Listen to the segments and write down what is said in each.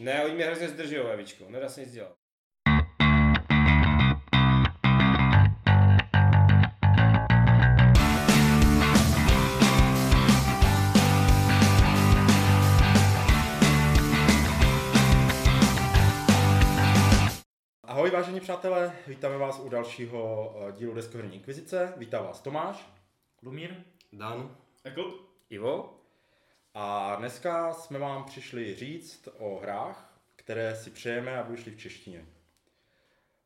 Ne, oni mě hrozně zdržují, Evičko, nedá se nic dělat. Ahoj vážení přátelé, vítáme vás u dalšího eh, dílu Deskoherní inkvizice. Vítá vás Tomáš. Lumír? Dan. Ekl? Ivo? A dneska jsme vám přišli říct o hrách, které si přejeme, aby vyšly v češtině.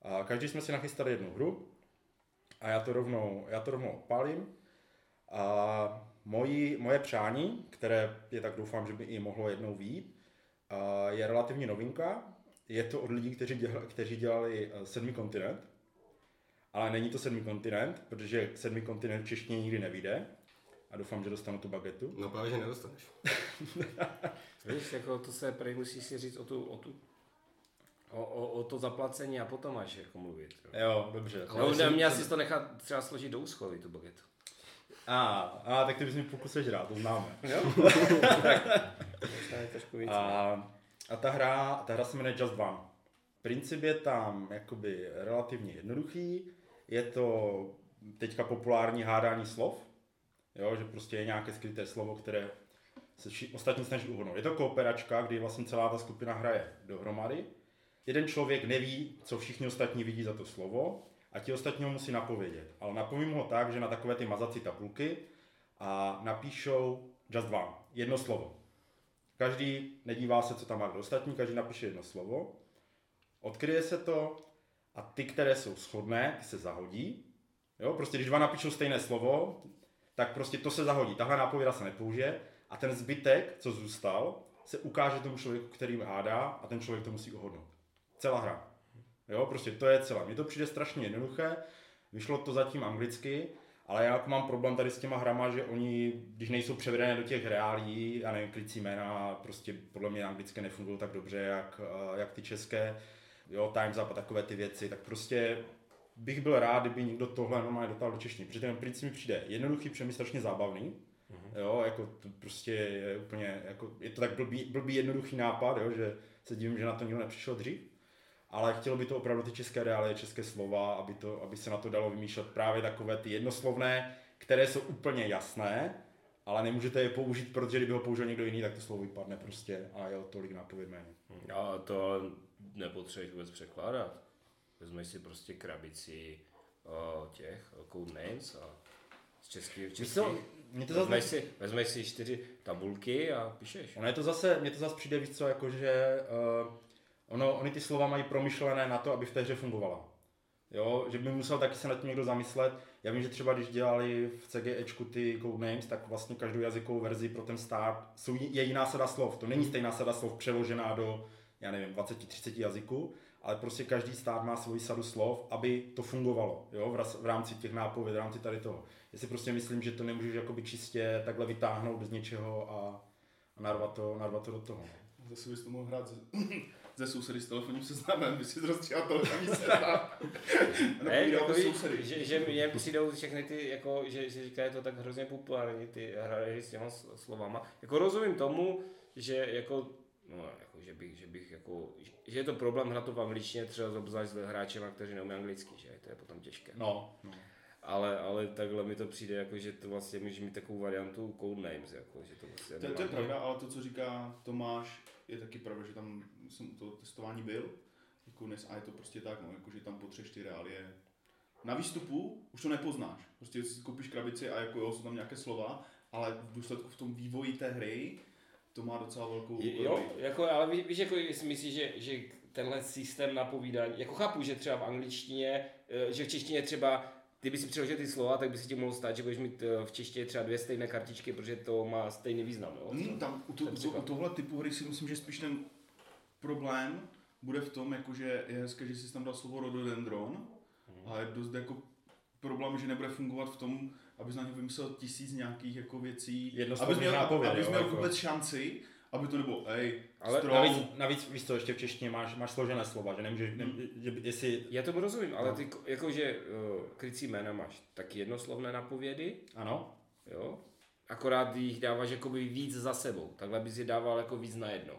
A každý jsme si nachystali jednu hru a já to rovnou, já to rovnou opálím. A moji, moje přání, které je tak doufám, že by i mohlo jednou výjít, je relativně novinka. Je to od lidí, kteří dělali, kteří dělali eh, sedmý kontinent. Ale není to sedmý kontinent, protože sedmý kontinent v češtině nikdy nevíde. A doufám, že dostanu tu bagetu. No právě, že nedostaneš. Víš, jako to se prej musíš si říct o tu, o tu O, o, o to zaplacení a potom máš jako mluvit. Jo. Jo, dobře. No, ne, mě asi to nechat třeba složit do úschovy, tu bagetu. A, a tak ty bys mi pokus sežrát, to známe. Jo? Trošku víc. A, a ta hra, ta hra se jmenuje Just One. Princip je tam jakoby relativně jednoduchý. Je to teďka populární hádání slov. Jo, že prostě je nějaké skryté slovo, které se vši, ostatní snaží uhodnout. Je to kooperačka, kdy vlastně celá ta skupina hraje dohromady. Jeden člověk neví, co všichni ostatní vidí za to slovo a ti ostatní ho musí napovědět. Ale napovím ho tak, že na takové ty mazací tabulky a napíšou just one, jedno slovo. Každý nedívá se, co tam má kdo ostatní, každý napíše jedno slovo, odkryje se to a ty, které jsou shodné, ty se zahodí. Jo, prostě když dva napíšou stejné slovo, tak prostě to se zahodí. Tahle nápověda se nepoužije a ten zbytek, co zůstal, se ukáže tomu člověku, který hádá a ten člověk to musí uhodnout. Celá hra. Jo, prostě to je celé. Mně to přijde strašně jednoduché, vyšlo to zatím anglicky, ale já jako mám problém tady s těma hrama, že oni, když nejsou převedené do těch reálí, já nevím, klicí jména, prostě podle mě anglické nefungují tak dobře, jak, eh, jak ty české, jo, Time's Up a takové ty věci, tak prostě bych byl rád, kdyby někdo tohle normálně dotáhl do češtiny, protože ten princip mi přijde jednoduchý, přijde mi strašně zábavný, mm-hmm. jo, jako to prostě je úplně, jako, je to tak blbý, blbý jednoduchý nápad, jo, že se divím, že na to nikdo nepřišel dřív, ale chtělo by to opravdu ty české reálie, české slova, aby, to, aby se na to dalo vymýšlet právě takové ty jednoslovné, které jsou úplně jasné, ale nemůžete je použít, protože kdyby ho použil někdo jiný, tak to slovo vypadne prostě a je o tolik nápověd méně. A to nepotřebuješ vůbec překládat. Vezmeš si prostě krabici o, těch o, code names a z českých, Víš českých co, mě to zase vezmeš, si, vezmeš si čtyři tabulky a píšeš. Ono je to zase, mně to zase přijde víc co, jako že uh, ono, oni ty slova mají promyšlené na to, aby v té hře fungovala. Jo, že by musel taky se nad tím někdo zamyslet. Já vím, že třeba když dělali v CGEčku ty codenames, tak vlastně každou jazykovou verzi pro ten stát jsou, je jiná sada slov. To není stejná sada slov přeložená do, já nevím, 20-30 jazyků, ale prostě každý stát má svoji sadu slov, aby to fungovalo, jo, v, rámci těch nápověd, v rámci tady toho. Já si prostě myslím, že to nemůžeš jakoby čistě takhle vytáhnout z něčeho a, a narvat, to, narvat to do toho. Zase bys to mohl hrát ze, ze sousedy s telefonním seznamem, by si rozstříhal telefonní seznam. Ne, jako, to sousedy. že, že mně přijdou všechny ty, jako, že si říká, je to tak hrozně populární, ty hry s těma slovama. Jako rozumím tomu, že jako, no, jako že bych, že bych jako, že je to problém hrát to v angličtině třeba obzvlášť s hráčema, kteří neumí anglicky, že to je potom těžké. No, no. Ale, ale takhle mi to přijde, jako, že to vlastně může mít takovou variantu codenames, jako, že to vlastně To, to je pravda, ale to, co říká Tomáš, je taky pravda, že tam jsem u toho testování byl, jako dnes, a je to prostě tak, no, jako, že tam potřebuješ ty reálie. Na výstupu už to nepoznáš, prostě si koupíš krabici a jako jo, jsou tam nějaké slova, ale v důsledku v tom vývoji té hry to má docela velkou Jo, roli. jako, ale ví- víš, jako si myslíš, že, že tenhle systém napovídání, jako chápu, že třeba v angličtině, eh, že v češtině třeba, kdyby si přeložil ty slova, tak by si ti mohlo stát, že budeš mít eh, v češtině třeba dvě stejné kartičky, protože to má stejný význam. Jo? Hmm, tam u, to, u, u tohle typu hry si myslím, že spíš ten problém bude v tom, jakože je hezké, že jsi tam dal slovo rhododendron, Mhm. ale je dost jako problém, že nebude fungovat v tom, abys na něj vymyslel tisíc nějakých jako věcí, abys měl, nápověd, abys jo, měl jako. vůbec šanci, aby to nebylo, ej, Ale strom, Navíc, navíc, víš co, ještě v češtině máš, máš složené slova, že nemůžeš, ne, že, by- jestli, Já tomu rozumím, ale No. ty, ko- jakože uh, krycí jména máš taky jednoslovné napovědy, ano, jo? Akorát jich dáváš jakoby víc za sebou. Takhle bys je dával jako víc na jedno.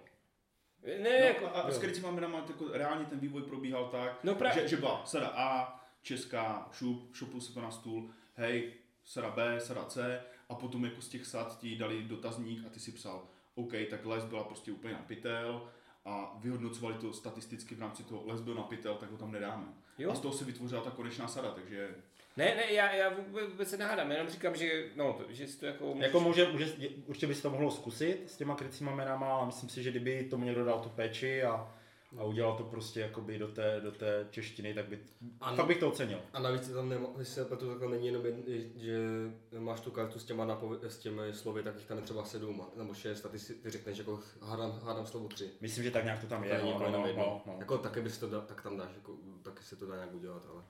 Ne, No, jako, a, a s krycíma jménama jako reálně ten vývoj probíhal tak, No právě- že, že byla sada A, česká, šup, šupl se to na stůl, hej, sada B, sada C a potom jako z těch sad ti dali dotazník a ty si psal, OK, tak les byla prostě úplně na pytel a vyhodnocovali to statisticky v rámci toho, les byl na pytel, tak ho tam nedáme. Jo. A z toho se vytvořila ta konečná sada, takže Ne, ne, já, já vůbec, vůbec se nehádám, jenom říkám, že, no, to, že si to jako... můžeš- Jako může, může, určitě by se to mohlo zkusit s těma krycíma jménama, ale myslím si, že kdyby tomu někdo dal tu péči a, a udělal to prostě jakoby do té, do té češtiny, tak by, Ano. fakt bych to ocenil. A navíc tam nemá, když se pletu, takhle není jenom, jen, že máš tu kartu s těma, napověd, s těmi slovy, tak jich tam je třeba sedm, nebo šest a ty, si, ty řekneš, jako hádám, hádám slovo tři. Myslím, že tak nějak to tam To je. No, jako no, jenom no, jedno. no, no. Jako taky bys to da, tak tam dáš, jako, taky se to dá nějak udělat, ale.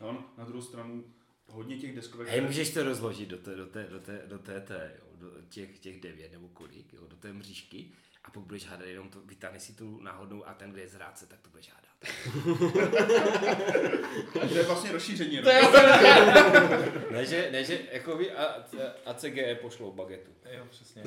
on, na druhou stranu hodně těch deskovek... Hej, můžeš to rozložit do té, do té, do té, do té, té jo, do těch, těch devět nebo kolik, jo, do té mřížky a pokud budeš hádat jenom to, vytáhni si tu náhodnou a ten, kde je zrádce, tak to budeš hádat. to je vlastně rozšíření. no. ne, že, ne, že jako vy a, a CGE pošlou bagetu. Jo, přesně.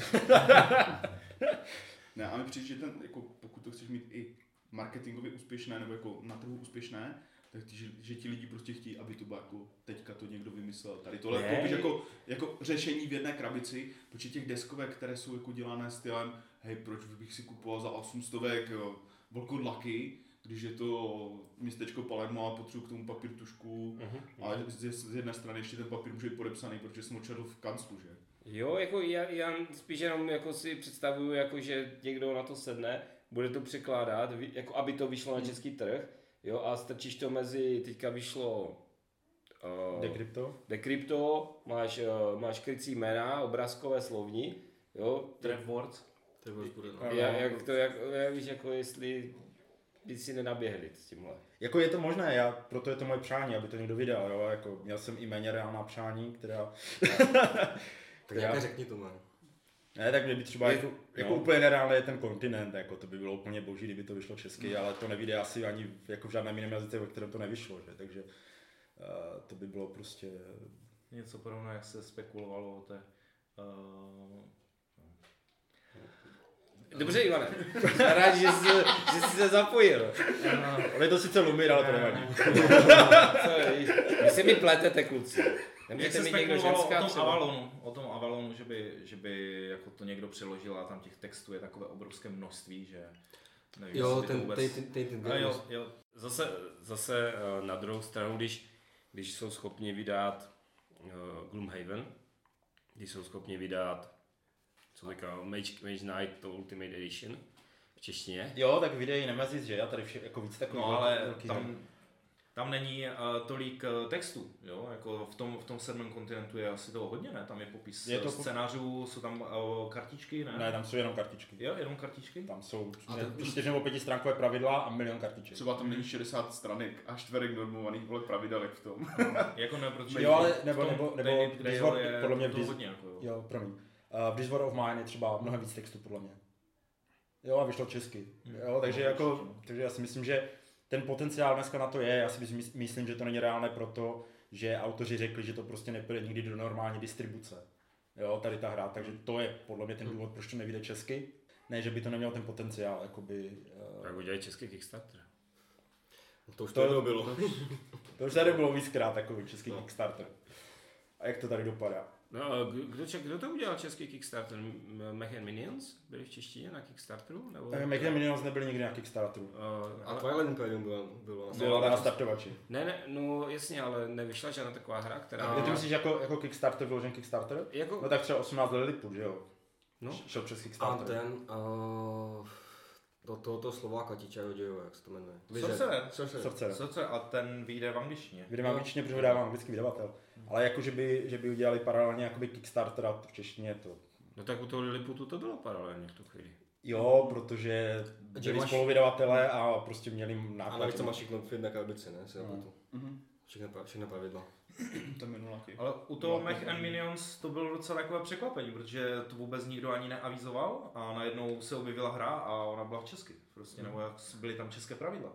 Ne, a mi přijde, že ten, jako, pokud to chceš mít i marketingově úspěšné, nebo jako na trhu úspěšné, tak ty, že, že ti lidi prostě chtějí, aby to bylo jako teďka to někdo vymyslel. Tady tohle Ne. koupíš jako, jako řešení v jedné krabici, protože těch deskovek, které jsou jako dělané stylem, hej, proč bych si kupoval za 800 jo, vlkodlaky, když je to městečko Palermo a potřebuji k tomu papír tušku a z, z jedné strany ještě ten papír může být podepsaný, protože jsem odčetl v kanclu, že? Jo, jako já, já spíš jenom jako si představuju, jako že někdo na to sedne, bude to překládat, jako aby to vyšlo na český trh, jo, a strčíš to mezi, teďka vyšlo uh, Decrypto? Decrypto, máš, uh, máš krycí jména, obrázkové slovní, jo, Trap words. To je bude, no. Ano. jak, jak to, jak, jak víš, jako jestli by si nenaběhli s tímhle. Jako je to možné, já, proto je to moje přání, aby to někdo vydal, jo, jako měl jsem i méně reálná přání, která, Tak nějaké řekni to, man. Ne, tak mě by třeba Je- jako, jako no. úplně nereálné je ten kontinent, jako to by bylo úplně boží, kdyby to vyšlo česky, ale to nevíde asi ani v- jako v žádném jiném jazyce, ve kterém to nevyšlo, že, takže uh, to by bylo prostě, Něco podobného, jak se spekulovalo o té... Uh, Dobře, Ivane, jsem rád, že jsi, že jsi se zapojil. ale je to sice lumír, ale to nevadí. Vy se mi pletete, kluci. Nemůžete mít někdo spekulovalo o ženská tom třeba. Avalonu, o tom Avalonu, že by, že by jako to někdo přeložil a tam těch textů je takové obrovské množství, že nevím, Jo, ten, vůbec... ten, ten, ten, ten, A jo, jo, Zase, zase eh, na druhou stranu, když, když jsou schopni vydat uh, Gloomhaven, když jsou schopni vydat, co říká, Mage, Mage Knight, to Ultimate Edition v češtině. Jo, tak videí Nemesis, že? Já tady vše, jako víc takový no ale tam, tam není uh, tolik uh, textu, jo, jako v tom, v tom sedmém kontinentu je asi toho hodně, ne, tam je popis Je je to scénářů, jsou tam uh, kartičky, ne? Ne, tam jsou jenom kartičky. Jo, jenom kartičky? Tam jsou čtyři nebo pětistránkové pravidla a milion kartiček. Třeba tam není 60 stranek a čtverek normovaných vole pravidelek v tom. jako ne, protože Jo, ale nebo- tom nebo- nebo Gale Discord je podle mě to hodně, jako, jo. Jo, promiň. Uh, v This War of Mine je třeba mnohem víc textu, podle mě. Jo, a vyšlo česky. Jo, takže, No, jako, no. takže já si myslím, že ten potenciál dneska na to je. Já si mys- myslím, že to není reálné proto, že autoři řekli, že to prostě nepůjde nikdy do normální distribuce. Jo, tady ta hra, takže to je podle mě ten důvod, proč to nevíde česky. Ne, že by to nemělo ten potenciál, jakoby, uh, Tak udělají český Kickstarter. To už To- to jednou bylo. to už tady bylo víckrát takový český No. Kickstarter. A jak to tady dopadá? No, a kdo, kdo, ček- kdo to udělal český Kickstarter? Mech and Minions? Byli v češtině na Kickstarteru? Nebo, Uh, Make Minions nebyli nikdy na Kickstarteru. Uh, A ale, Twilight Imperium bylo, bylo na Byla na startovači. ne, ne, no jasně, ale nevyšla žádná taková hra, která... A- ty myslíš jako, jako Kickstarter, vyložen Kickstarter? jako, No tak třeba 18 Lilliput, že jo? no, Šel přes A Kickstarter. ten, uh, do tohoto Slováka Tičajo dějové, jak se to jmenuje? Sorcerer. Sorcerer. Sorcerer. Co, co, a ten vyjde v angličtině. Vyjde mám angličtině, protože ho dává anglický vydavatel. Ale jako, že by, že by udělali paralelně jakoby Kickstarter a v češtině to. no tak u toho Liliputu to bylo paralelně v tu chvíli. Jo, protože Že byli máš- spoluvydavatelé a prostě měli A náklad. navíc to máš všechno v jedné krabici, ne? Si No. no. Mhm. Všechny, pra- všechny pravidla. To je minulaky. Ale u toho Mech to- and Minions to bylo docela takové překvapení, protože to vůbec nikdo ani neavizoval a najednou se objevila hra a ona byla v česky. Prostě, nebo jak byly tam české pravidla.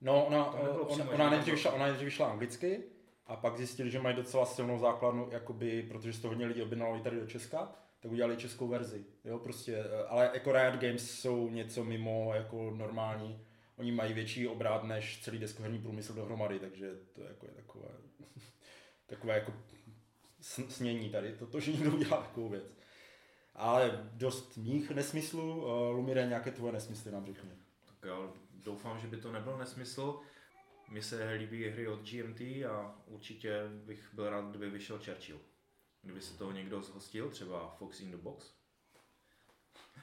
No, ona, To ona, ona, že nejdřív to- vyšla, ona nejdřív vyšla anglicky a pak zjistili, že mají docela silnou základnu, jakoby, protože toho hodně lidí objednali tady do Česka, tak udělali českou verzi. Jo, prostě, eh, ale jako Riot Games jsou něco mimo jako normální. Oni mají větší obrát než celý deskoherní průmysl dohromady, takže to jako je takové, takové jako sn- snění tady, toto, že někdo udělá takovou věc. Ale dost mých nesmyslů, uh, Lumire, nějaké tvoje nesmysly nám řekni. Tak jo, doufám, že by to nebyl nesmysl. Mně se líbí hry od GMT a určitě bych byl rád, kdyby vyšel Churchill. Kdyby se toho někdo zhostil, třeba Fox in the Box.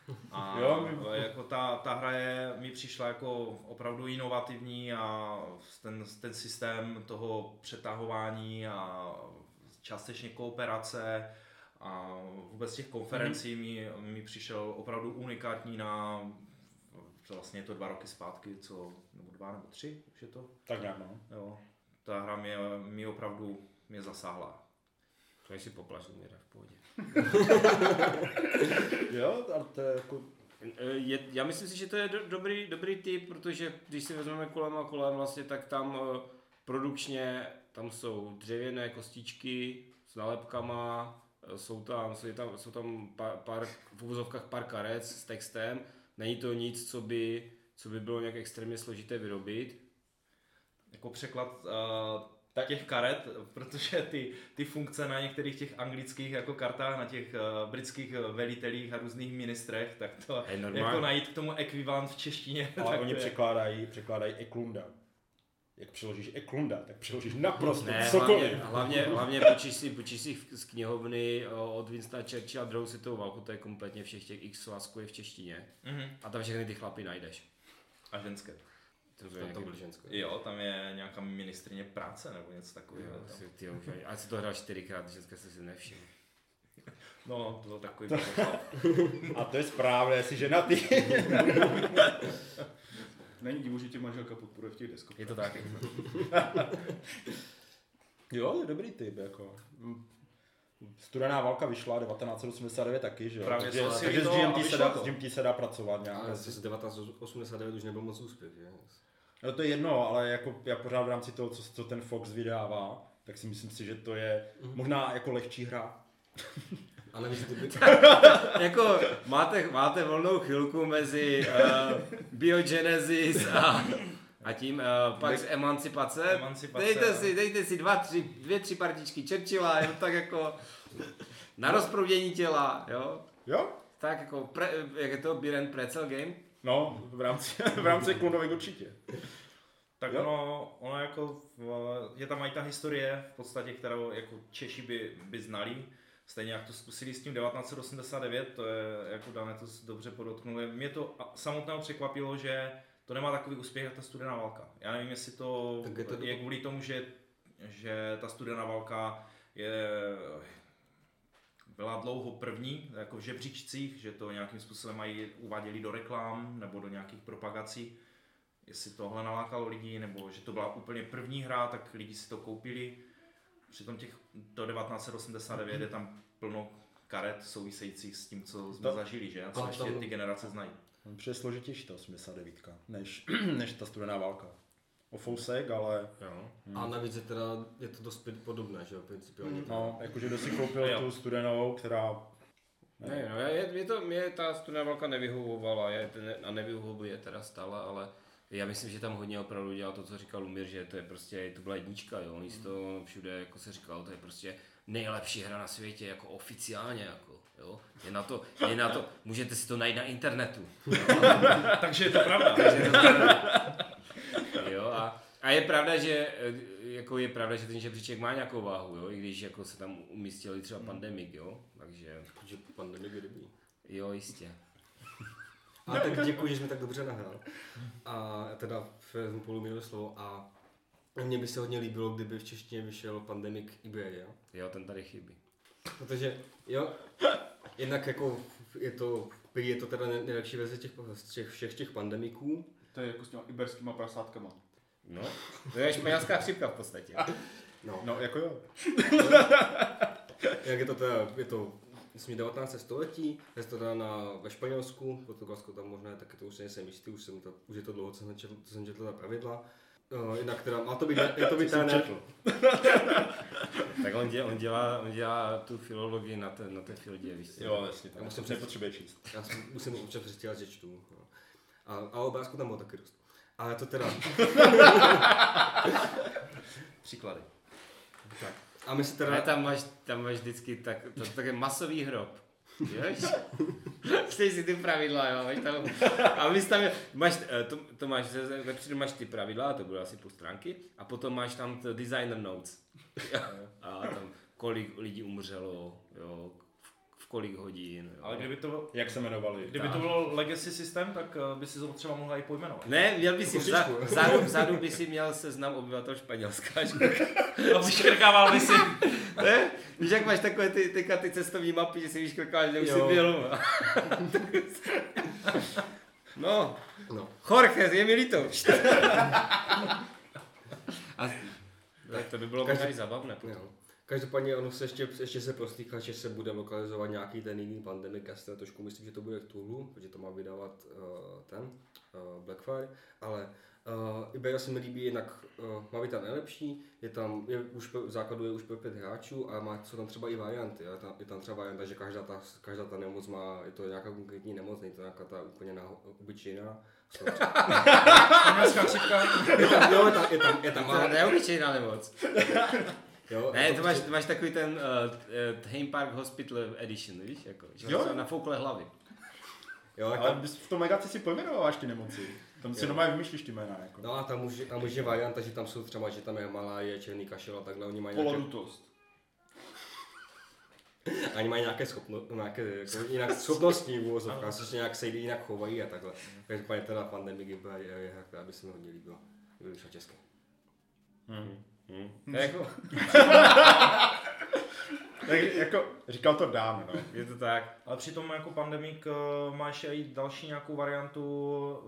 A Jo, jako ta, ta hra je, mi přišla jako opravdu inovativní a ten, ten systém toho přetahování a částečně kooperace a vůbec těch konferencí mi, mi přišel opravdu unikátní na vlastně je to dva roky zpátky, co, nebo dva nebo tři, už je to. Tak nějak, no. Jo, ta hra mě, mě opravdu mě zasáhla. To si poplaš, Lumíre, v pohodě. Jo, ale to je jako... Je, já myslím si, že to je do, dobrý, dobrý tip, protože když si vezmeme kolem a kolem, vlastně, tak tam eh, produkčně tam jsou dřevěné kostičky s nálepkama, eh, jsou tam, jsou tam, jsou tam pár, pár, v uvozovkách pár karet s textem, není to nic, co by, co by bylo nějak extrémně složité vyrobit. Jako překlad uh, těch karet, protože ty, ty funkce na některých těch anglických jako kartách, na těch uh, britských velitelích a různých ministrech, tak to normálně. jako najít k tomu ekvivalent v češtině. Ale tak oni je- překládají, překládají Eklunda. Jak přeložíš Eklunda, tak přeložíš naprosto Ne, cokoliv. hlavně, hlavně, hlavně počíš si, počíš si z knihovny eh, od Winstona Churchilla druhou světovou válku, to je kompletně všech těch x svazků je v češtině. Mhm. A tam všechny ty chlapy najdeš. A ženské. To, To, to byl ženské. Jo, tam je nějaká ministrině práce nebo něco takového. Jo, si, ty, už, a si to hrál čtyřikrát, dneska jsi si nevšiml. No, to byl takový. A to je správné, jsi ženatý. Není divu, že tě manželka podporuje v těch deskovkách. Je to tak. jo, to je dobrý typ, jako. Studená válka vyšla 1989 taky, že jo? Právě takže, si takže s, GMT se dá, to. s GMT se dá pracovat nějak. Ale z 1989 už nebyl moc úspěch, že? No to je jedno, ale jako já pořád v rámci toho, co, co ten Fox vydává, tak si myslím si, že to je možná jako lehčí hra. A navíc ty by... jako máte, máte volnou chvilku mezi uh, Biogenesis a, a tím uh, pak z emancipace. Emancipace, Dejte no. si, dejte si dva, tři, dvě, tři partičky Churchilla, jo, tak jako na rozproudění těla, jo. Jo? Tak jako, pre, jak je to, Biren Pretzel Game? No, v rámci, v rámci Klundovek určitě. Tak Jo. ono, ono jako, v- je tam i ta historie v podstatě, kterou jako Češi by, by znali. Stejně jak to zkusili s tím 1989, to je, jako Dané to dobře podotknul. Mě to samotného překvapilo, že to nemá takový úspěch jako ta studená válka. Já nevím, jestli to, Tak je to- je kvůli tomu, že, že ta studená válka je, byla dlouho první, jako v žebříčcích, že to nějakým způsobem mají uváděli do reklám nebo do nějakých propagací jestli tohle nalákalo lidi, nebo že to byla úplně první hra, tak lidi si to koupili. Přitom těch do 1989 je tam plno karet souvisejících s tím, co jsme To- zažili, že? A co Ale ještě tam- ty generace znají. Přijde složitější ta 89, než, než ta studená válka. O fousek, ale Jo. A navíc je teda, je to dost podobné, že jo, principiálně. no, jakože kdo si koupil tu studenou, která... Ne, no, je, je to, mě ta studená válka nevyhovovala je, ne, a nevyhovuje teda stále, ale já myslím, že tam hodně opravdu dělal to, co říkal Lumír, že to je prostě, to byla jednička, jo, oni si to všude, jako se říkalo, to je prostě nejlepší hra na světě, jako oficiálně, jako, jo, je na to, je na to, můžete si to najít na internetu, Takže je to pravda. jo, a, a je pravda, že eh, jako je pravda, že ten žebříček má nějakou váhu, jo, i když jako se tam umístili třeba pandemik, jo, takže Protože pandemie je dobrý. jo, jistě. A tak děkuji, že jsme tak dobře nahrál. A teda vezmu polu minulé slovo a mně by se hodně líbilo, kdyby v češtině vyšel Pandemic Iberia. Jo, ten tady chybí. Protože, jo, jednak jako je to, je to teda nej- nejlepší verze těch, z těch, všech těch pandemiků. To je jako s těma iberskýma prasátkama. No, to je španělská chřipka v podstatě. No, No, jako jo. jak je to teda, je to myslím, 19. století, je to teda na, ve Španělsku, Portugalsko tam možná taky to už si nejsem jistý, už, jsem to, už je to dlouho, co jsem četl, co jsem četl ta pravidla. Uh, jinak teda, má to být, je to být jsem četl. Tak on dělá, on dělá, on dělá tu filologii na té, na té fieldě, víš co? Jo, jasně, Já tak musím nepotřebuje číst. já si musím občas přestíhat, že čtu. no. A, a obrázku tam bylo taky dost. Ale to teda, Příklady. A my Ale teda, tam máš, tam máš vždycky tak, to, to je masový hrob. Víš? Si ty pravidla, jo, máš tam, a my tam, máš, eh, to, to máš, vepředu máš ty pravidla, to bude asi půl stránky, a potom máš tam designer notes. A tam kolik lidí umřelo, jo, kolik hodin, jo. Ale kdyby to, Jak se jmenovali? kdyby to bylo legacy systém, tak eh, by si to třeba mohla i pojmenovat. Ne, měl by si Košičku. vzadu, vzadu by si měl seznam obyvatel Španělska. A vyškrkával by si. Ne? Víš, jak máš takové ty, ty, ty cestovní mapy, že si vyškrkáš, že už jsi byl. No, no, Jorge, je mi líto. A, tak to by bylo Každý- možná i zabavné. potom. jo. Každopádně ono se ještě, ještě se prostýká, že se bude lokalizovat nějaký ten jiný pandemik, já si trošku myslím, že to bude Cthulhu, protože to má vydávat uh, ten uh, Blackfire, ale uh, Ibera se mi líbí, jinak uh, má být tam nejlepší, je tam, je už v základu je už pro pět hráčů a má, jsou tam třeba i varianty, je tam, je tam třeba varianta, že každá ta, každá ta nemoc má, je to nějaká konkrétní nemoc, není to nějaká ta úplně na, obyčejná. Jsou třeba- Španělská chřipka. je tam, jo, je tam, je tam, je tam, To je neobyčejná nemoc. jo, Ne, je to to máš, prostě- to máš takový ten uh, uh, Theme Park Hospital Edition, víš? Jako, že Jo. jo? na foukle hlavy. jo, tak Ale bys v tom Megaci si pojmenováváš ty nemoci. Tam si Jo. normálně vymýšlíš ty jména. Jako. No a tam už, tam už je varianta, že tam jsou třeba, že tam je malá, je černý kašel a takhle, oni mají nějaké, Polodutost. oni mají nějaké, schopno, nějaké jako jinak schopnostní v úvozovkách, se nějak se jinak chovají a takhle. Každopádně teda Pandemic je, je, je, aby se mi hodně líbilo. Kdyby vyšel česky. Hmm. Hmm. Jako, Tak jako, říkal to dám, no. je to tak. Ale přitom jako pandemik eh, má ještě i další nějakou variantu,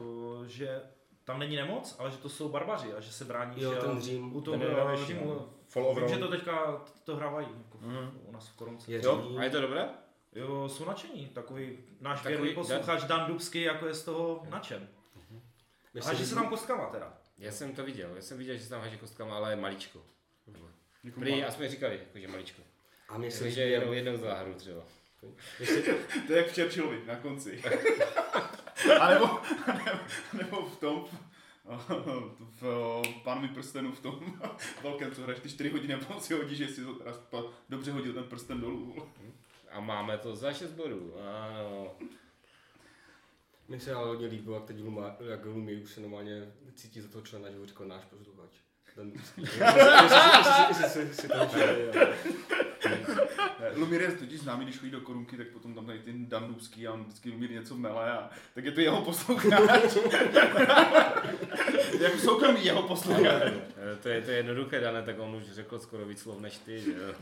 eh, že tam není nemoc, ale že to jsou barbaři a že se brání Jo, že ten Řím. u toho Římu. no. Vím, že to teďka to hrávají jako Mhm. u nás v Korunce. Je Jo, a je to dobré? Jo, jsou nadšení. Takový náš Takový věrný posluchač Dan Dubsky jako je z toho nadšen. Myslím, A že se tam kostkama teda. Já jsem to viděl, já jsem viděl, že se tam haže kostkama, ale maličko. Jako Prý, má- aspoň říkali, jako, že maličko. a mě se Takže líbí, jenom jednou za hru třeba. To je jak v Churchillovi na konci. A nebo, nebo, nebo v tom, v pánovi prstenu v tom velkém, co hraješ ty 4 hodiny a potom si hodíš, jestli dobře hodil ten prsten dolů. A máme to za 6 bodů. Ano. Mně se ale hodně líbilo, jak teď Luma, jak Lumi už se normálně cítí za toho člena, že ho říkal náš posluchač. Ten Lumír je totiž známý, když chodí do korunky, tak potom tam tady ten Dan Dubský a on vždycky Lumír něco mele a tak je to jeho posluchač. jako soukromý jeho posluchač. Eh, To je, to je jednoduché, Dane, tak on už řekl skoro víc slov než ty. Že? jo.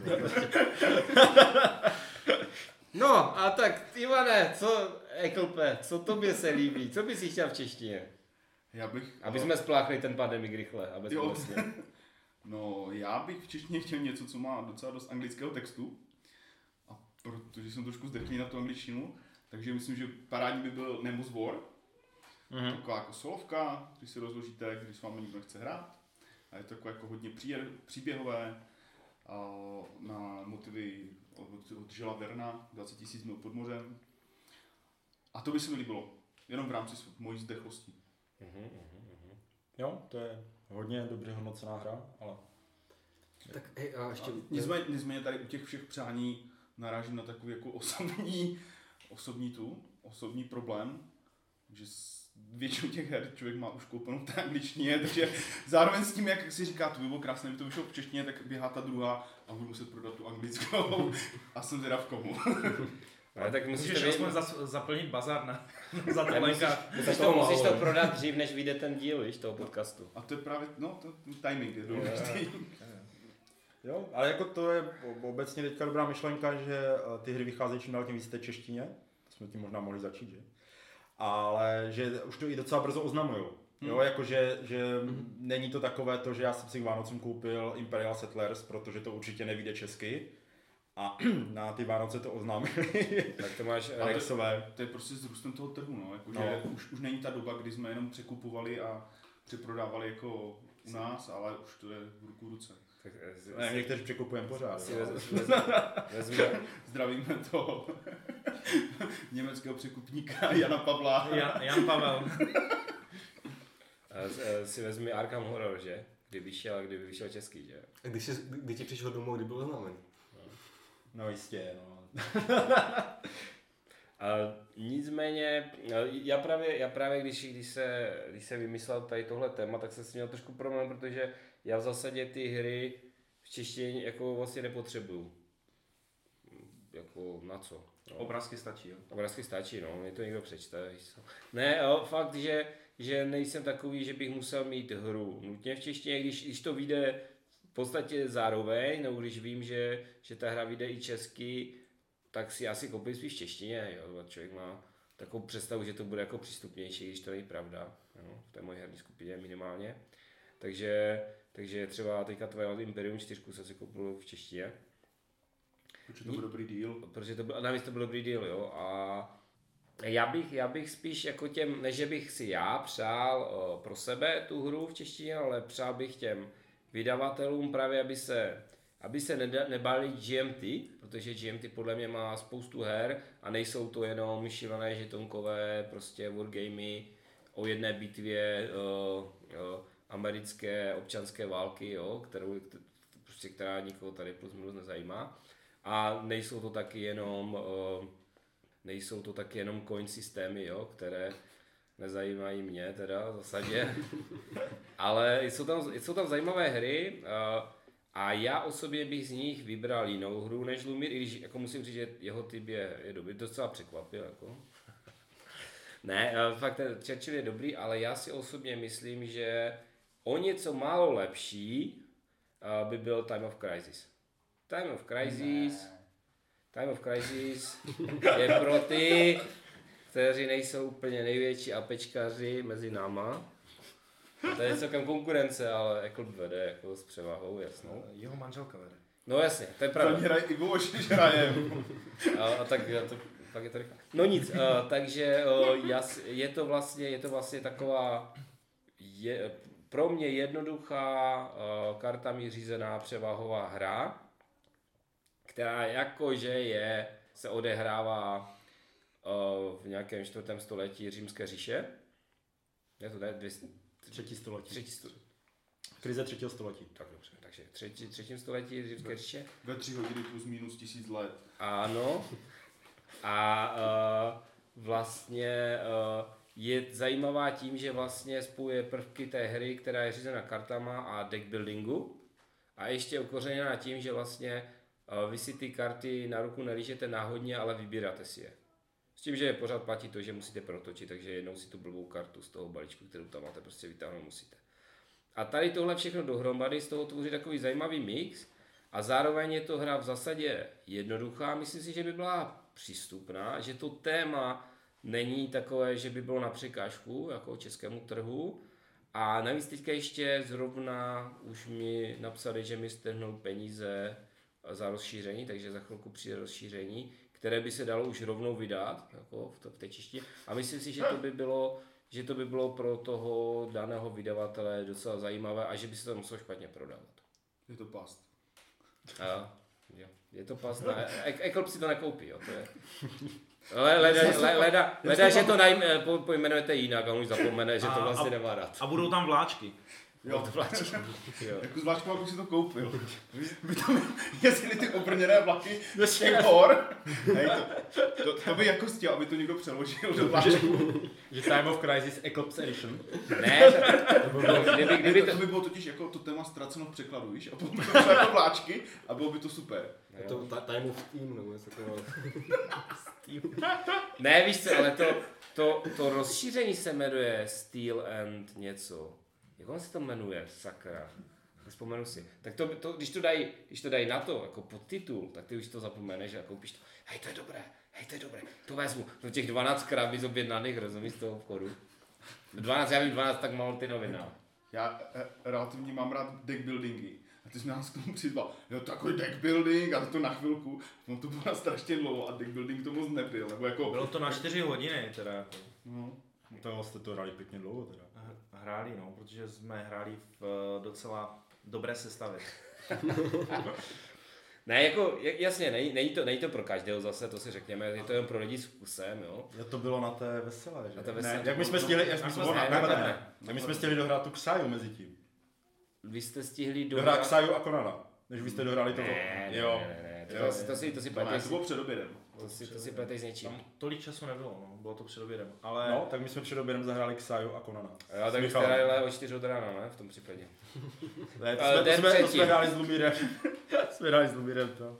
No a tak, Ivane, co, Eklpe, co tobě se líbí? Co bys chtěl v češtině? Já bych... Aby jsme spláchli ten pandemik rychle a bezbolestně. No, já bych v češtině chtěl něco, co má docela dost anglického textu. A protože jsem trošku zdechlý na tu angličtinu, takže myslím, že parádní by byl Nemus War. Mhm. Taková jako solovka, když si rozložíte, když s vámi nikdo nechce hrát. A je to takové jako hodně příběhové na motivy od, od Žila Verna, 20 tisíc mil pod mořem. A to by se mi líbilo, jenom v rámci mojí zdechlosti. Jo, to je hodně dobře hodnocená hra, ale Tak hej, a ještě... A nicméně, nicméně tady u těch všech přání narážím na takový jako osobní, osobní tu, osobní problém, že s většinou těch her člověk má už koupenou v té angličtině, takže zároveň s tím, jak si říká, to by bylo krásné, kdyby to vyšlo v češtině, tak běhá ta druhá a budu muset prodat tu anglickou a jsem teda v komu. Ale tak musíš Můžeš to, aspoň vědět, zas, zaplnit bazar na, za to musíš, musíš, to, musíš to prodat dřív, než vyjde ten díl, víš, toho podcastu. A to je právě, no, to, timing je důležitý. Jo, ale jako to je ob- obecně teďka dobrá myšlenka, že eh, ty hry vycházejí čím dál tím víc v té češtině. To jsme tím možná mohli začít, že? Ale že už to i docela brzo oznamujou. Jo, Hmm. jako že, že není to takové to, že já jsem si k Vánocům koupil Imperial Settlers, protože to určitě nevíde česky. A na ty Vánoce to oznámili Tak to máš, eh, Alexové. To je prostě s růstem toho trhu, no. Jako, No. Že už, už není ta doba, kdy jsme jenom překupovali a přeprodávali jako u nás, ale už to je v ruku v ruce. Tak, eh, si- Ne, někteří překupujeme pořád. si jo. vez- vez- vezme, Zdravíme toho německého překupníka Jana Pavla. Jan, Jan Pavel. eh, si vezmi Arkham Horror, že? Kdy vyšel, kdyby vyšel český, že? A Když, jsi, kdy ti přišel domů, kdy byl oznámen? No jistě, no. A nicméně, já právě, já právě když, když, se, když se vymyslel tady tohle téma, tak jsem si měl trošku problém, protože já v zásadě ty hry v češtině jako vlastně nepotřebuju. Jako na co? No. Obrázky stačí, jo. Obrázky stačí, no, mě to někdo přečte. Ne, jo, fakt, že, že nejsem takový, že bych musel mít hru nutně v češtině, když, když to vyjde podstatě zároveň, nebo když vím, že, že ta hra vyjde i česky, tak si asi koupím spíš v češtině, jo, člověk má takovou představu, že to bude jako přístupnější, když to není pravda, jo, v té mojí herní skupině minimálně. Takže, takže třeba teďka Twilight Imperium 4 jsem si koupil v češtině, Protože to byl dobrý díl. protože to byl, navíc to byl dobrý deal, jo, a já bych, já bych spíš jako těm, ne že bych si já přál o, pro sebe tu hru v češtině, ale přál bych těm vydavatelům právě, aby se, aby se nebali GMT, protože GMT podle mě má spoustu her a nejsou to jenom šílené žetonkové prostě wargamy o jedné bitvě o, o, americké občanské války, jo, kterou, prostě, která nikoho tady plus minus nezajímá. A nejsou to taky jenom, uh, nejsou to taky jenom coin systémy, jo, které nezajímají mě teda v zásadě. Ale jsou tam, jsou tam zajímavé hry a já osobně bych z nich vybral jinou hru než Lumir, i když jako musím říct, že jeho typ je, je dobrý, docela překvapil. Jako. Ne, fakt ten Churchill je dobrý, ale já si osobně myslím, že o něco málo lepší by byl Time of Crisis. Time of Crisis, Time of Crisis je pro ty, kteří nejsou úplně největší apečkaři mezi náma. To je celkem konkurence, ale jako vede jako s převahou, jasnou. Jeho manželka vede. No jasně, to je pravda. mě hraje Ivo, že hraje. A, a tak já to, pak je to rychle. No nic, a, takže a, jas, je to vlastně, je to vlastně taková je, pro mě jednoduchá a, kartami řízená převahová hra, která jakože je, se odehrává a, v nějakém čtvrtém století římské říše. Je to ne, dvě, Třetí století. třetí století. Krize třetího století. Tak dobře, takže třetí, třetím století římské říše. Ve tři hodiny plus minus tisíc let. Ano. A uh, vlastně uh, je zajímavá tím, že vlastně spojuje prvky té hry, která je řízena kartama a deck buildingu. A ještě okořeněná tím, že vlastně uh, vy si ty karty na ruku nelížete náhodně, ale vybíráte si je. S tím, že pořád platí to, že musíte protočit, takže jednou si tu blbou kartu z toho balíčku, kterou tam máte, prostě vytáhnout musíte. A tady tohle všechno dohromady z toho tvoří takový zajímavý mix a zároveň je to hra v zásadě jednoduchá, myslím si, že by byla přístupná, že to téma není takové, že by bylo na překážku jako českému trhu. A navíc teďka ještě zrovna už mi napsali, že mi strhnou peníze za rozšíření, takže za chvilku přijde rozšíření, které by se dalo už rovnou vydat jako v, to, v té češtině. A myslím si, že to by bylo že to by bylo pro toho daného vydavatele docela zajímavé a že by se to muselo špatně prodávat. Je to past. A, jo, je to pas, ne, Eklop si to nekoupí, jo, to je. Ale leda, leda, leda, leda že to najm, eh, po, pojmenujete jinak a on už zapomene, že to vlastně nemá rád. A budou tam vláčky. Jo, To vláčí. Jo. jako zvláštku bych si to koupil. By, tam jezdili ty obrněné vlaky z těch hor. Hej, to, to, to, by jako chtěl, aby to někdo přeložil do vláčku. Že Time of Crisis Eclipse Edition. Ne, to by bylo, kdyby, kdyby to, to... to by bylo totiž jako to téma ztraceno v překladu, víš? A potom by to bylo jako vláčky a bylo by to super. Je to ta- Time of Team nebo něco takového. Ne, víš co, ale to, to, to rozšíření se jmenuje Steel and něco. Jak on se to jmenuje, sakra? Vzpomenu si. Tak to, to, když, to dají, když to dají na to, jako podtitul, tak ty už to zapomeneš a koupíš to. Hej, to je dobré, hej, to je dobré, to vezmu. Do těch 12 krabic objednaných, rozumíš, z toho obchodu. 12, já vím, 12, tak málo ty novina. Já eh, relativně mám rád deck buildingy. A ty jsi nás k tomu přizval. Jo, takový deck building a to na chvilku. No to bylo strašně dlouho a deck building to moc nebyl. Nebo jako, Bylo to na 4 hodiny teda. no, To jste to hráli pěkně dlouho teda. Hráli, no, protože jsme hráli v eh, docela dobré sestavě. Ne, jako jasně, není, není, to, není to pro každého zase, to si řekněme, je to jen pro lidi s vkusem, jo. Jo, to bylo na té veselé, že? Na té veselé. Ne, jak my jsme stihli, jak my jsme, ne, ne, takhle ne, ne. ne. Jak my jsme stihli dohrát tu Xaju mezi tím. Vy jste stihli Dohrát dohrát... Xaju a Konana. Než vy jste dohráli to. Ne, ne, jo. ne, ne, to, Jo. to, si- to si, to si To, ne, pleteš, to bylo před obědem. To si, to si pleteš s něčím. Tam tolik času nebylo, no, bylo to před obědem. Ale No, tak my jsme před obědem zahráli Xaju a Konana. Jo, S tak Michalem. hráli o 4 od rána, ne, v tom případě. Ne, to Ale jsme, to jsme, to jsme hráli s Lumírem. jsme hráli s Lumírem to.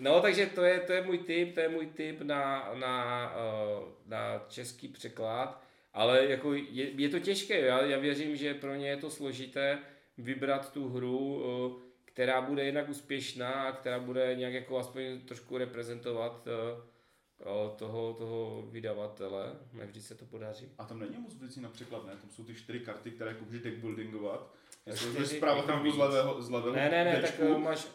No, takže to je, to je můj tip, to je můj tip na, na, eh, na český překlad, ale jako je, je to těžké, já, já věřím, že pro ně je to složité vybrat tu hru, eh, která bude jednak úspěšná a která bude nějak jako aspoň trošku reprezentovat eh, eh, toho, toho vydavatele, nevždy se to podaří. A tam není moc věcí na překlad, ne? Tam jsou ty čtyři karty, které jako můžeš deckbuildingovat. Jestli zpráva tam z levého, z levého Ne, ne, ne, tak dečku. eh, máš,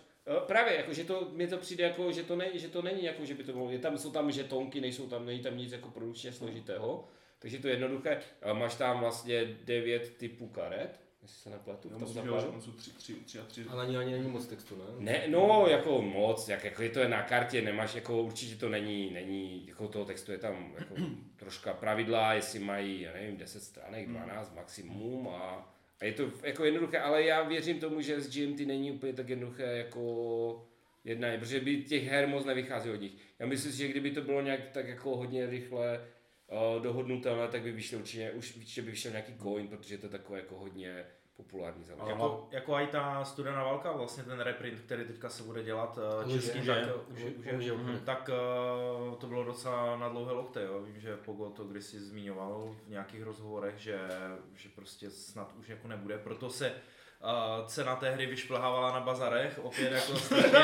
právě, jako, že to, mně to přijde jako, že to, ne, že to není jako, že by to bylo, je tam, jsou tam žetonky, nejsou tam, není tam nic jako produkčně složitého, takže to je jednoduché, máš tam vlastně devět typů karet, jestli se nepletu, tom myslím, že tam jsou tři, tři, tři a tři. Ale ani, ani není moc textu, ne? Ne, no, jako moc, jak, jako je to je na kartě, nemáš, jako určitě to není, není, jako toho textu je tam jako troška pravidla, jestli mají, já nevím, 10 stránek, 12 maximum a, a je to jako jednoduché, ale já věřím tomu, že z GMT není úplně tak jednoduché jako jednání, protože by těch her moc nevychází od nich. Já myslím si, že kdyby to bylo nějak tak jako hodně rychle dohodnutelné, tak by vyšlo určitě, už určitě by vyšel nějaký coin, protože to je takové jako hodně populární záležitost. Jako, jako i ta studená válka, vlastně ten reprint, který teďka se bude dělat uh, Už je, český, už tak, je, eh, už, je, už, je, už je tak uh, to bylo docela na dlouhé lokte, jo. Vím, že Pogo to kdysi zmiňoval v nějakých rozhovorech, že, že prostě snad už jako nebude, proto se uh, cena té hry vyšplhávala na bazarech, opět jako strašně...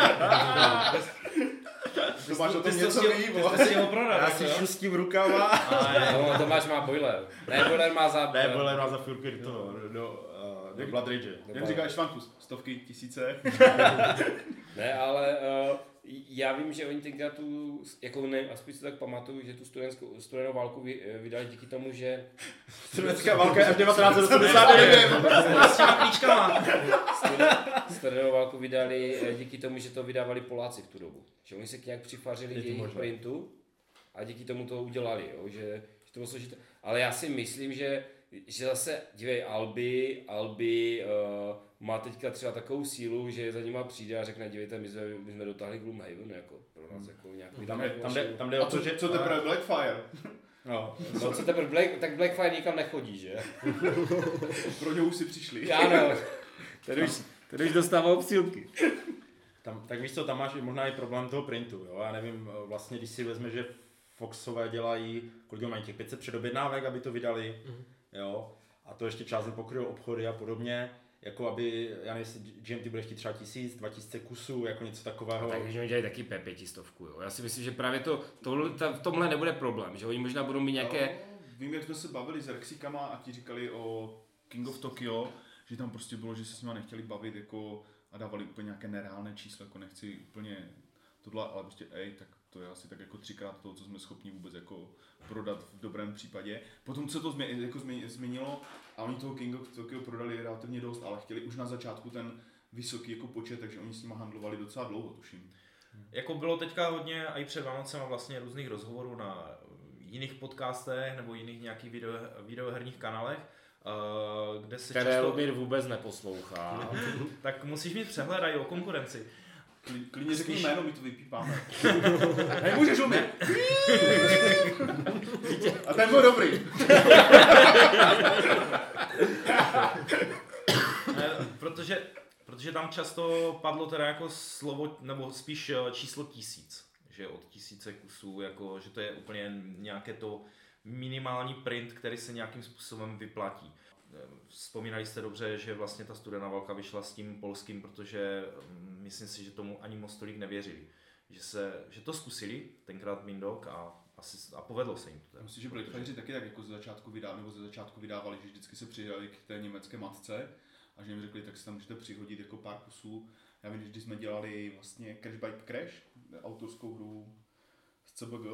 To máš o tom něco ví, ty jsi to chtěl prodat, Já si jo? šustím rukama. A No, Tomáš má boiler. Ne, boiler má za... Ne, byl jenom za chvilku do toho, do, do, do Blood Rage. Jak říkáš Švankus, stovky, tisíce. Ne, ale uh, já vím, že oni tenkrát tu, jako ne, aspoň si tak pamatuju, že tu studentskou, studenou válku vy, eh, vydali díky tomu, že Studentská válka je až 1989. s těma klíčkama. studenou válku vydali eh, díky tomu, že to vydávali Poláci v tu dobu. Že oni se nějak přifařili to jejich printu a díky tomu to udělali, jo, že, že to bylo složité. Ale já si myslím, že, že zase, dívej, Albi, Albi uh, má teďka třeba takovou sílu, že za nima přijde a řekne, dívejte, my jsme, my jsme dotáhli Gloomhaven, jako pro nás jako nějakou Tam, je, tam, jde, tam jde A o to, co, že... co teprve Blackfire? No, No co teprve, Black, tak Blackfire nikam nechodí, že? Pro něj už si přišli. Ano, tady už, tady už dostává obsílky. tam, tak víš co, tam máš možná i problém toho printu, jo? Já nevím, vlastně když si vezme, že Foxové dělají, kolik mají těch 500 předobjednávek, aby to vydali, jo? A to ještě část pokryl obchody a podobně, jako aby, já nevím, jestli GMT bude chtít třeba tisíc, dva tisíce kusů, jako něco takového. Takže oni dělají taky P500, jo. Já si myslím, že právě to, to, ta, v tomhle nebude problém, že oni možná budou mít nějaké, No, vím, jak jsme se bavili s Rexikama a ti říkali o King of Tokyo, že tam prostě bylo, že se s nimi nechtěli bavit jako a dávali úplně nějaké nereálné číslo, jako nechci úplně tohle, ale prostě ej, tak to je asi tak jako třikrát to, co jsme schopni vůbec jako prodat v dobrém případě. Potom se to změ, jako změ, změnilo a oni toho King of Tokyo prodali relativně dost, ale chtěli už na začátku ten vysoký jako počet, takže oni s nimi handlovali docela dlouho, tuším. Jako bylo teďka hodně i před Vánocema vlastně různých rozhovorů na jiných podcastech nebo jiných nějakých video, videoherních kanálech, eh, kde se které často, Lumír vůbec neposlouchá. tak musíš mít přehled i o konkurenci. Kli- Klidně řekni jméno, my to vypípáme. Nemůžeš umít. A ten byl dobrý. Ne, protože, protože tam často padlo teda jako slovo, nebo spíš eh, číslo tisíc, že od tisíce kusů, jako, že to je úplně nějaké to minimální print, který se nějakým způsobem vyplatí. Vzpomínali jste dobře, že vlastně ta studená válka vyšla s tím polským, protože mm, myslím si, že tomu ani moc tolik nevěřili. Že, se, že to zkusili, tenkrát Mindok a, asi, a povedlo se jim to. teda. Myslím, že Blackfire taky tak jako ze začátku vydávali, nebo ze začátku vydávali, že vždycky se přidali k té německé matce a že jim řekli, tak si tam můžete přihodit jako pár kusů. Já vím, že když jsme dělali vlastně Crash by Crash, autorskou hru CBG,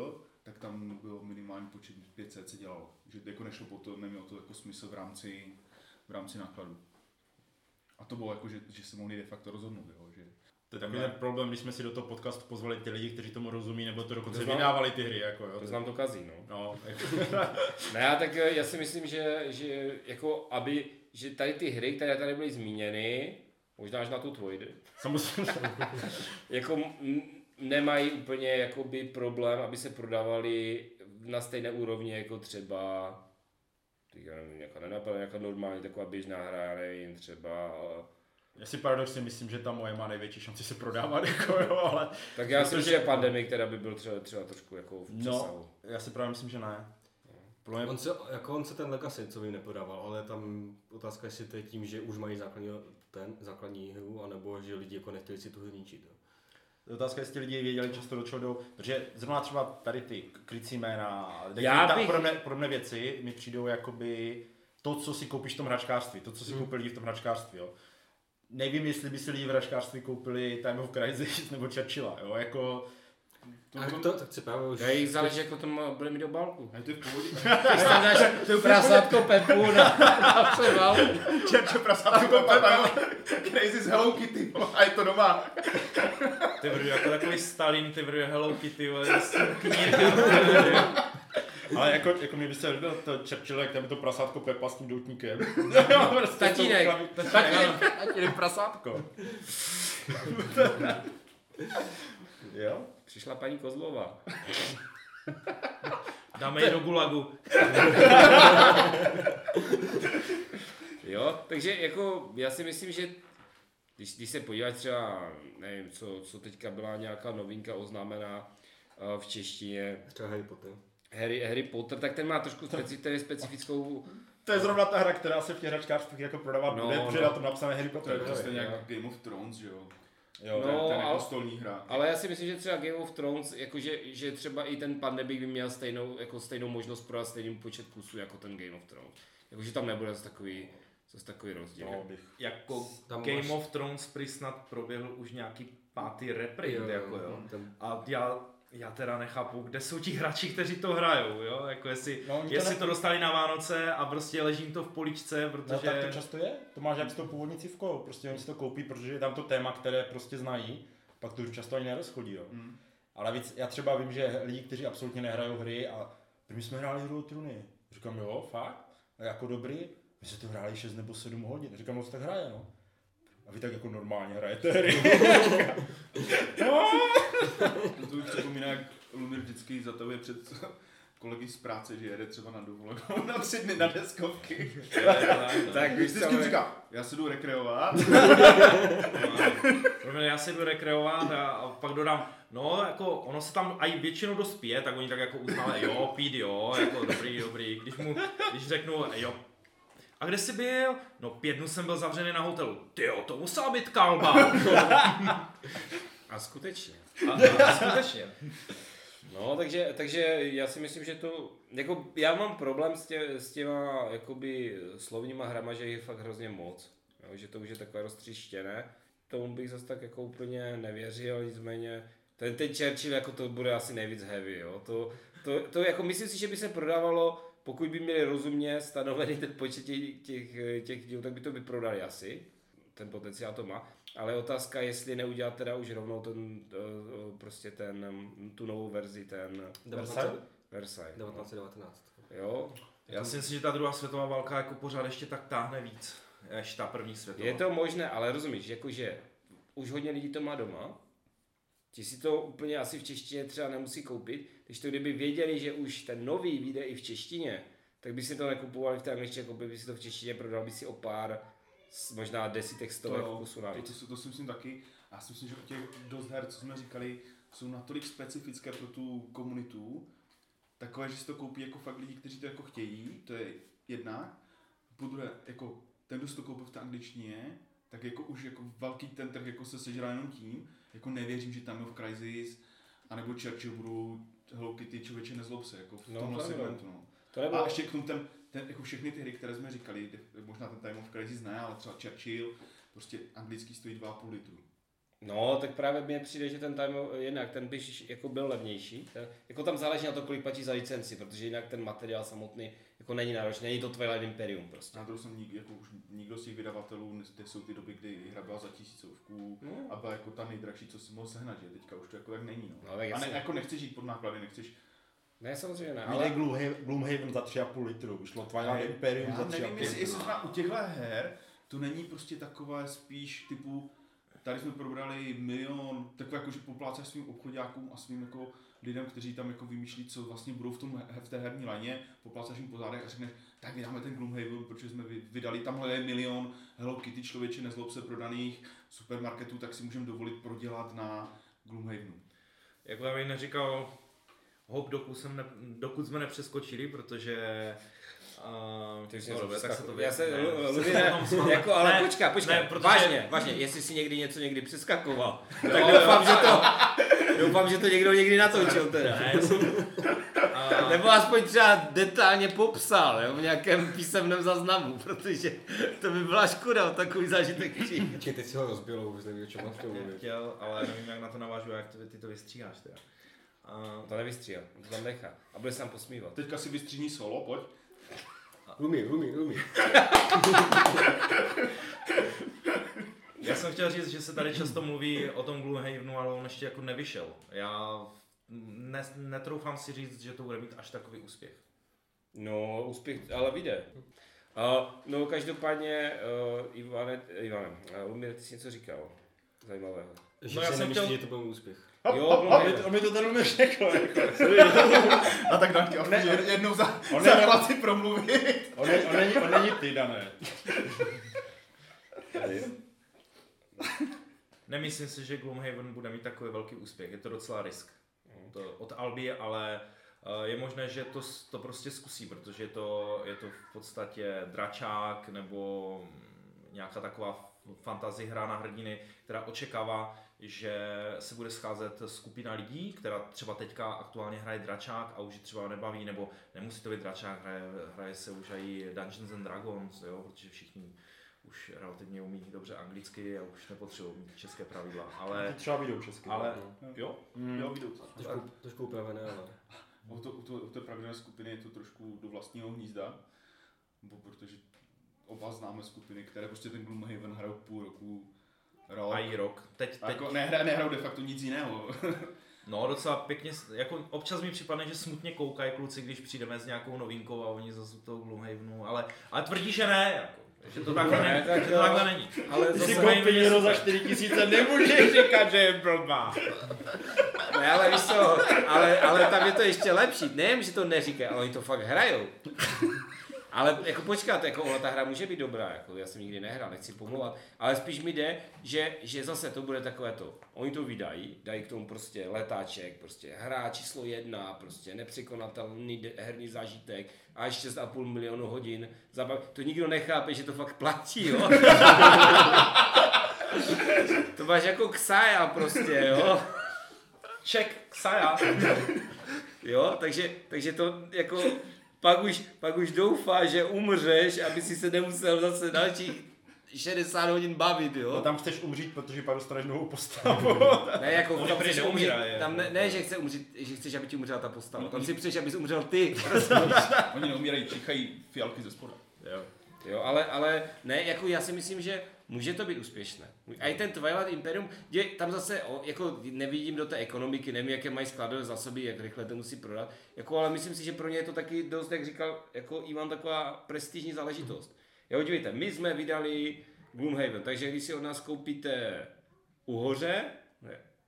tak tam bylo minimální počet 500 se dělalo. Že jako nešlo po to, nemělo to jako smysl v rámci, v rámci nákladu. A to bylo jako, že, že se mohli de facto rozhodnout, jo, že To je takový ten problém, když jsme si do toho podcastu pozvali ty lidi, kteří tomu rozumí, nebo to dokonce To znám- vydávali ty hry, jako jo. To znám to kazí, no. No, jako, Ne, tak eh, já si myslím, že, že jako aby, že tady ty hry, které tady byly zmíněny, možná až na tu tvoji, samozřejmě. jako nemají úplně jakoby problém, aby se prodávaly na stejné úrovni jako třeba teď já nevím, nějaká nenapadá, nějaká normální taková běžná hra, já nevím, třeba Já si paradoxně myslím, že ta moje má největší šanci se prodávat, jako jo, ale tak já si myslím, že pandemie, která by byl třeba, třeba trošku jako v přesahu. no, já si právě myslím, že ne. Podle mě On se, jako on se ten Legacy, co vím, nepodával, ale tam otázka, jestli to je tím, že už mají základní, ten, základní hru, anebo že lidi jako nechtěli si tu hru ničit. Jo. Otázka, jestli lidi věděli často do čeho jdou, protože zrovna třeba tady ty krycí jména, Já tak bych- podobné, podobné věci mi přijdou jakoby to, co si koupíš v tom hračkářství, to, co si Hmm. koupili lidi v tom hračkářství, jo. Nevím, jestli by si lidi v hračkářství koupili Time of Crisis nebo Churchilla, jo, jako... to, A to, tak si právě už... Já jich záleží, jako to má- bude mít do balku. a to je v pohodě. Když tam dáš prasátko Pepu na, na převal. Churchill prasátko Pepa, Crazy z Hello Kitty, a je to doma. Ty vrdu, jako takový Stalin, ty vrdu Hello Kitty, vole, knírkem. Ale jako, jako mě by se líbil to Churchill, jak tam je to prasátko Pepa s tím doutníkem. prostě Tatínek, Tatínek, tatínek prasátko. jo? Přišla paní Kozlova. Dáme ji do gulagu. Jo, takže jako já si myslím, že když, když se podíváš třeba, nevím, co, co teďka byla nějaká novinka oznámená eh, v češtině, Třeba Harry Potter. Harry, Harry Potter, tak ten má trošku speci, to je specifickou, To je zrovna ta hra, která se v těch hračkářstvích jako prodávat No, bude, no. tom napsané Harry To Potter. je prostě nějak Game of Thrones, že jo. Jo, No, ten, ten ale- jako stolní hra. ale já si myslím, že třeba Game of Thrones, jakože, že třeba i ten Pandemic by měl stejnou, jako stejnou možnost prodat stejný počet kusů jako ten Game of Thrones. Jakože tam nebude zase takový, zase takový rozdíl. no, bych. Jako Tam Game máš- of Thrones prý snad proběhl už nějaký pátý reprint, jako jo. Ten, A já, já teda nechápu, kde jsou ti hráči, kteří to hrajou, jo? Jako jestli, No, to jestli ne- to dostali na Vánoce a prostě ležím to v poličce, No, protože... tak to často je. To máš jak s tou původní cívkou. Prostě oni si to koupí, protože je tam to téma, které prostě znají. Pak to už často ani nerozchodí, jo. Hmm. Ale víc, já třeba vím, že lidi, kteří absolutně nehrajou hry a my jsme hráli hru o trůny. Říkám, jo, fakt? A jako dobrý? My jsme to hráli 6 nebo 7 hodin. Říkám, no to tak hraje, no. A vy tak jako normálně hrajete hry. No to už připomíná, jak Lumir vždycky zatahuje před kolegy z práce, že jede třeba na dovolenou na tři dny na deskovky. Tak víš co, Vždycky ale- říká, já se jdu rekreovat. Mě já se jdu rekreovat a, a pak dodám, no jako ono se tam i většinou dost pije, tak oni tak jako uznávají, jo, pít jo, jako dobrý, dobrý. Když mu, když řeknu, jo, a kde jsi byl? No pět dnů jsem byl zavřený na hotelu. Ty jo, to musela být kalba. A skutečně. A, a, a skutečně. No, takže, takže já si myslím, že to, jako já mám problém s, tě, s těma jakoby slovníma hrama, že je fakt hrozně moc. Jo, že to už je takové roztříštěné. Tomu bych zase tak jako úplně nevěřil, nicméně ten, ten Churchill jako to bude asi nejvíc heavy, jo. To, to, to jako myslím si, že by se prodávalo, pokud by měli rozumně stanovený ten počet těch, těch, těch dílů, tak by to vyprodali asi. Ten potenciál to má. Ale otázka, jestli neudělat teda už rovnou ten, eh, prostě ten, mm, tu novou verzi, ten 19, Versailles. no. 1919. Jo, Já si myslím, že ta druhá světová válka jako pořád ještě tak táhne víc, než ta první světová. je to možné, ale rozumíš, jakože už hodně lidí to má doma, ti si to úplně asi v češtině třeba nemusí koupit, když to kdyby věděli, že už ten nový vyjde i v češtině, tak by si to nekupovali v té angličtině, koupili by si to v češtině, prodal by si o pár, možná desítek stovek jo, kusů to, navíc. to, to si myslím taky. A já si myslím, že těch dost her, co jsme říkali, jsou natolik specifické pro tu komunitu, takové, že si to koupí jako fakt lidi, kteří to jako chtějí, to je jedna. Po druhé, jako ten, kdo si to koupil v té angličtině, tak jako už jako velký ten trh jako se sežrá jenom tím, jako nevěřím, že tam je v Crisis, anebo Churchill budou Hello Kitty, člověče nezlob se, jako v No, tomhle to segmentu. No. To A nebylo, ještě k tomu ten, ten, jako všechny ty hry, které jsme říkali, možná ten Time of Crisis ne, ale třeba Churchill, prostě anglický stojí 2,5 litru. No, tak právě mně přijde, že ten time jednak ten by jako byl levnější. Tak, jako tam záleží na to, kolik platí za licenci, protože jinak ten materiál samotný jako není náročný, není to Twilight Imperium prostě. Na druhou stranu nik, jako už nikdo z těch vydavatelů, kde jsou ty doby, kdy hra byla za tisícovku No. a byla jako ta nejdražší, co si mohl sehnat, že teďka už to jako tak není. No. No, tak a ne, jako nechceš jít pod náklady, nechceš Ne, samozřejmě ne, Ale. Gloomhaven, Gloomhaven za 3,5 litru, vyšlo Twilight Imperium Já za nevím, 3,5 jestli, jestli litru. zrovna u těchto her to není prostě takové spíš typu, tady jsme probrali milion, takové jako, že poplácáš svým obchodákům a svým jako lidem, kteří tam jako vymýšlí, co vlastně budou v, tom, v té herní laně, poplácáš jim po zádech a řekneš, tak vydáme ten Gloomhaven, protože jsme vy- vydali, tamhle je milion Hello Kitty člověče nezlob se prodaných supermarketů, tak si můžeme dovolit prodělat na Gloomhavenu. Jak bych neříkal, hop, dokud, jsem ne, dokud jsme nepřeskočili, protože Uh, Ty jsi no, dobře, tak se to. Já se, ne, to ne, jako, ale Ne, počkej, počkej, ne, protože- vážně, vážně, jestli si někdy něco někdy přeskakoval, tak doufám, že to, doufám, že to někdo někdy natočil teda. Ne, jsem, a, Nebo aspoň třeba detailně popsal, jo, v nějakém písemném záznamu, protože to by byla škoda o takový zážitek přijít. Teď si ho rozbilo, už nevím, o čem mám chtěl mluvit. chtěl, ale nevím, jak na to navážu, jak ty, ty to vystříháš teda. A, To nevystříhal, to tam nechá a bude se tam posmívat. Teďka si vystříhni solo, pojď. Umí, umí, umí. Já jsem chtěl říct, že se tady často mluví o tom Gloomhavenu, ale on ještě jako nevyšel. Já ne, netroufám si říct, že to bude mít až takový úspěch. No, úspěch, ale vyjde. Uh, no, každopádně, uh, Ivane, Ivane, uh, Lumír, ty jsi něco říkal zajímavého. Že No, já jsem nemyslí, chtěl- že to byl úspěch. Jo, On mi, Gloomhaven. on mi to ten uměl řekl, jako. A tak dám ti Ne, jed- jednou za, on za ne- relaci promluvit. On, je, on, není, on není ty, Dané. Nemyslím si, že Gloomhaven bude mít takový velký úspěch, je to docela risk. To od Albi, ale eh, je možné, že to, to prostě zkusí, protože je to, je to v podstatě dračák nebo mm, nějaká taková fantasy hra na hrdiny, která očekává, že se bude scházet skupina lidí, která třeba teďka aktuálně hraje dračák a už ji třeba nebaví, nebo nemusí to být dračák, hraje, hraje se už i Dungeons and Dragons, jo, protože všichni už relativně umí dobře anglicky a už nepotřebují mít české pravidla, To ale, třeba vyjdou česky. ale no. jo, Mm. Jo, vidou. Trošku, trošku upravené, ale... U, to, u, to, u té pravidelné skupiny je to trošku do vlastního hnízda, bo protože oba známe skupiny, které prostě ten Gloomhaven hrajou půl roku, rok. a i rok. Teď, teď, jako nehra, nehrajou de facto nic jiného. no docela pěkně, jako občas mi připadne, že smutně koukají kluci, když přijdeme s nějakou novinkou a oni zase toho Gloomhavenu, ale, ale tvrdí, že ne, jako, že to takhle, Ne, není, tak že to takhle není. Ale si zase, koupí hero za 4 tisíce, nemůžeš říkat, že je blbá. ne, ale víš co, ale, ale tam je to ještě lepší. Nejen, že to neříkají, ale oni to fakt hrajou. Ale jako počkat, jako ona ta hra může být dobrá, jako já jsem nikdy nehrál, nechci pomluvat, ale spíš mi jde, že, že zase to bude takové to, oni to vydají, dají k tomu prostě letáček, prostě hra číslo jedna, prostě nepřekonatelný herní zážitek a 6,5 milionu hodin, zabav, to nikdo nechápe, že to fakt platí, jo. to máš jako ksaja prostě, jo. Ček, Saja. Jo, takže, takže to jako pak už, pak už doufá, že umřeš, aby si se nemusel zase další 60 hodin bavit, jo. No tam chceš umřít, protože pak dostaneš novou postavu. Ne, jako On tam chceš umřít, je. tam ne, ne, že chce umřít, že chceš, aby ti umřela ta postava, tam si přeješ, abys umřel ty. Oni neumírají, čichají fialky ze spoda. Jo. Jo, ale, ale ne, jako já si myslím, že může to být úspěšné. A i ten Twilight Imperium, je, tam zase, o, jako nevidím do té ekonomiky, nevím, jaké mají skladové zásoby, jak rychle to musí prodat, jako, ale myslím si, že pro ně je to taky dost, jak říkal, jako Ivan, taková prestižní záležitost. Jo, dívejte, my jsme vydali Gloomhaven, takže když si od nás koupíte uhoře,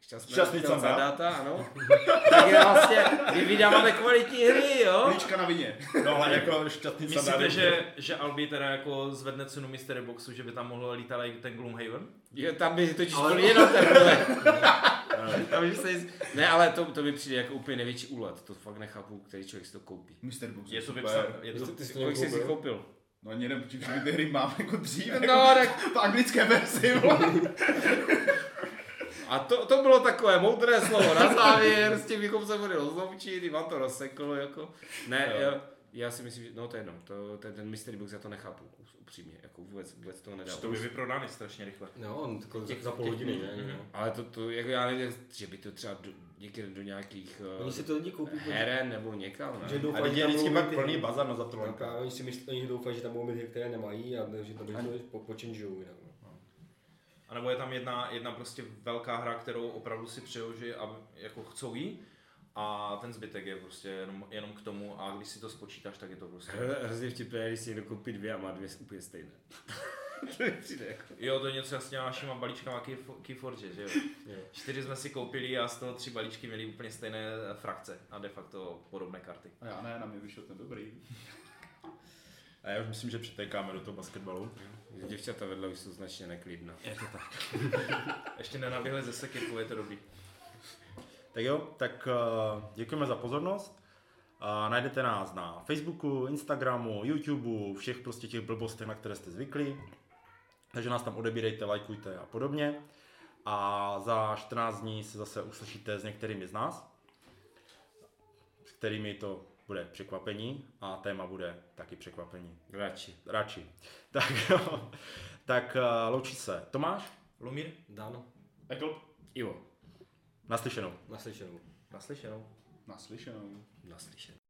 šťastný, Canda. data, ano, tak je vlastně, my vydáváme kvalitní hry, jo. Líčka na vině. No ale jako šťastný Myslíte, sandál. že, že Albi teda jako zvedne cenu Mystery Boxu, že by tam mohl lítat i ten Gloomhaven? Jo, tam by totiž ale... byl jenom teprve. tam by se nic... Ne, ale to, to by přijde jako úplně největší úlet. To fakt nechápu, který člověk si to koupí. Mr. Box Je to vypsané, je to, Ty, ty jsi to Kolik jsi si koupil? No ani nevím, protože všechny ty hry mám jako dřív, No, jako tak... v anglické verzi. A to, to bylo takové moudré slovo na závěr, s tím bychom se mohli rozloučit, Ivan to rozsekl, jako. Ne, Jo. jo. já si myslím, že no to je jedno, to, ten, ten mystery box já to nechápu, upřímně, jako vůbec, vůbec toho nedávám. Že to by vyprodány strašně rychle. No, on jako Těch- za půl hodiny, ne? Mhm. No. Ale to, to jako já nevím, že by to třeba do, někde do nějakých Oni si uh, to lidi koupí, heren nebo někam, ne? že A doufají, lidi že je tam vždycky budou pak mít plný bazar na No, právě oni si myslí, oni doufají, že tam budou mít které nemají a že to bude po, počinžujou jinak. No. A nebo je tam jedna, jedna prostě velká hra, kterou opravdu si přejou, že aby, jako chcou jí a ten zbytek je prostě jenom, jenom k tomu a když si to spočítáš, tak je to prostě... Hro- Hrozně vtipné, když si někdo koupí dvě a má dvě úplně stejné. to mi přijde jako. Jo, to je něco s těma našima balíčkama Key- Keyforge, že jo. Jo. Čtyři jsme si koupili a z toho tři balíčky měly úplně stejné frakce a de facto podobné karty. A já ne, na mě vyšel ten dobrý. A já už myslím, že přetékáme do toho basketbalu. Děvčata vedle už jsou značně neklidná. Ještě nenaběhli ze sekirku, je to dobrý. Tak jo, tak uh, děkujeme za pozornost. A najdete nás na Facebooku, Instagramu, YouTubeu, všech prostě těch blbostech, na které jste zvyklí. Takže nás tam odebírejte, lajkujte a podobně. A za 14 dní se zase uslyšíte s některými z nás, s kterými to bude překvapení a téma bude taky překvapení. Radši. Radši. Tak jo. Tak uh, loučí se Tomáš, Lumír, Dáno, Ekl, Ivo. naslyšenou. naslyšenou. naslyšenou. naslyšenou. Naslyšenou.